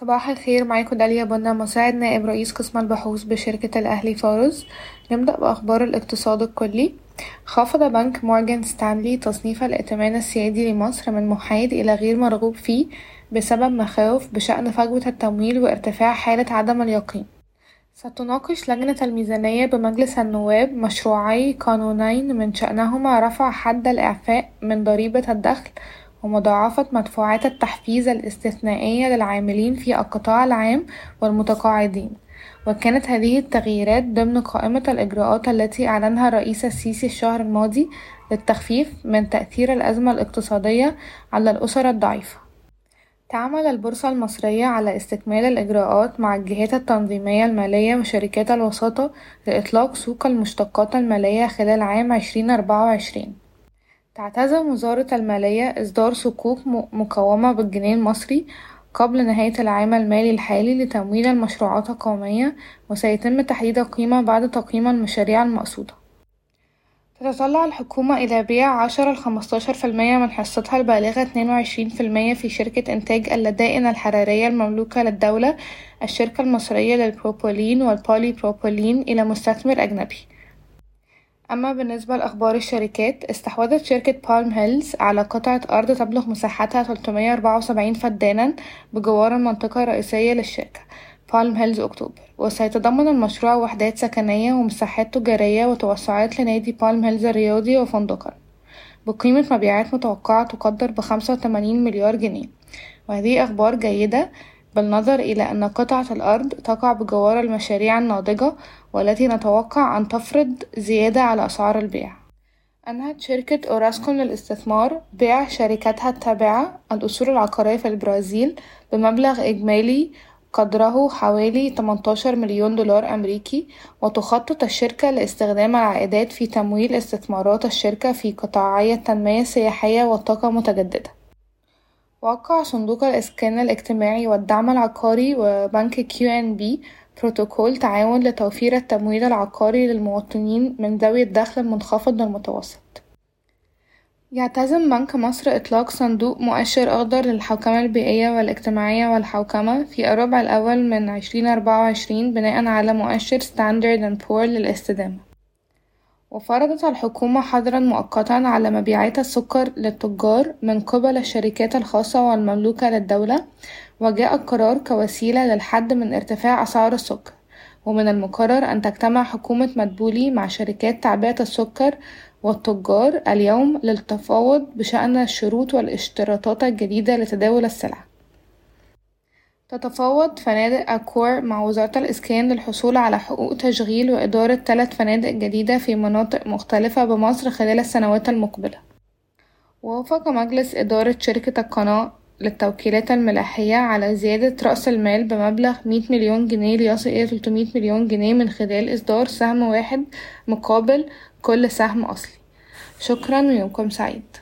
صباح الخير معاكم داليا بنا مساعد نائب رئيس قسم البحوث بشركة الأهلي فارس. نبدأ بأخبار الاقتصاد الكلي. خفض بنك مورجان ستانلي تصنيف الائتمان السيادي لمصر من محايد إلى غير مرغوب فيه بسبب مخاوف بشأن فجوة التمويل وارتفاع حالة عدم اليقين. ستناقش لجنة الميزانية بمجلس النواب مشروعي قانونين من شأنهما رفع حد الإعفاء من ضريبة الدخل ومضاعفة مدفوعات التحفيز الاستثنائية للعاملين في القطاع العام والمتقاعدين. وكانت هذه التغييرات ضمن قائمة الإجراءات التي أعلنها الرئيس السيسي الشهر الماضي للتخفيف من تأثير الأزمة الاقتصادية على الأسر الضعيفة. تعمل البورصة المصرية على استكمال الإجراءات مع الجهات التنظيمية المالية وشركات الوساطة لإطلاق سوق المشتقات المالية خلال عام عشرين أربعة وعشرين. تعتزم وزارة المالية إصدار صكوك مقومة بالجنيه المصري قبل نهاية العام المالي الحالي لتمويل المشروعات القومية وسيتم تحديد القيمة بعد تقييم المشاريع المقصودة. تتطلع الحكومة إلى بيع عشرة لخمستاشر في المية من حصتها البالغة اتنين وعشرين في المية في شركة إنتاج اللدائن الحرارية المملوكة للدولة الشركة المصرية للبروبولين والبولي بروبولين إلى مستثمر أجنبي. أما بالنسبة لأخبار الشركات استحوذت شركة بالم هيلز على قطعة أرض تبلغ مساحتها تلتمية أربعة وسبعين فدانا بجوار المنطقة الرئيسية للشركة بالم هيلز أكتوبر. وسيتضمن المشروع وحدات سكنية ومساحات تجارية وتوسعات لنادي بالم هيلز الرياضي وفندقا بقيمة مبيعات متوقعة تقدر بخمسة وتمانين مليار جنيه. وهذه أخبار جيدة بالنظر إلى أن قطعة الأرض تقع بجوار المشاريع الناضجة والتي نتوقع أن تفرض زيادة على أسعار البيع. أنهت شركة أوراسكوم للاستثمار بيع شركتها التابعة الأصول العقارية في البرازيل بمبلغ إجمالي قدره حوالي 18 مليون دولار أمريكي وتخطط الشركة لاستخدام العائدات في تمويل استثمارات الشركة في قطاعي التنمية السياحية والطاقة المتجددة وقع صندوق الإسكان الاجتماعي والدعم العقاري وبنك كيو إن بي بروتوكول تعاون لتوفير التمويل العقاري للمواطنين من ذوي الدخل المنخفض والمتوسط. يعتزم بنك مصر إطلاق صندوق مؤشر أخضر للحوكمة البيئية والاجتماعية والحوكمة في الربع الأول من عشرين أربعة وعشرين بناء على مؤشر ستاندرد اند بور للاستدامة. وفرضت الحكومة حظرًا مؤقتًا على مبيعات السكر للتجار من قبل الشركات الخاصة والمملوكة للدولة وجاء القرار كوسيلة للحد من ارتفاع أسعار السكر. ومن المقرر أن تجتمع حكومة مدبولي مع شركات تعبئة السكر والتجار اليوم للتفاوض بشأن الشروط والاشتراطات الجديدة لتداول السلع. تتفاوض فنادق أكور مع وزارة الإسكان للحصول على حقوق تشغيل وإدارة تلت فنادق جديدة في مناطق مختلفة بمصر خلال السنوات المقبلة. وافق مجلس إدارة شركة القناة للتوكيلات الملاحية على زيادة رأس المال بمبلغ مية مليون جنيه ليصل إلى تلتمية مليون جنيه من خلال إصدار سهم واحد مقابل كل سهم أصلي. شكرا ويومكم سعيد.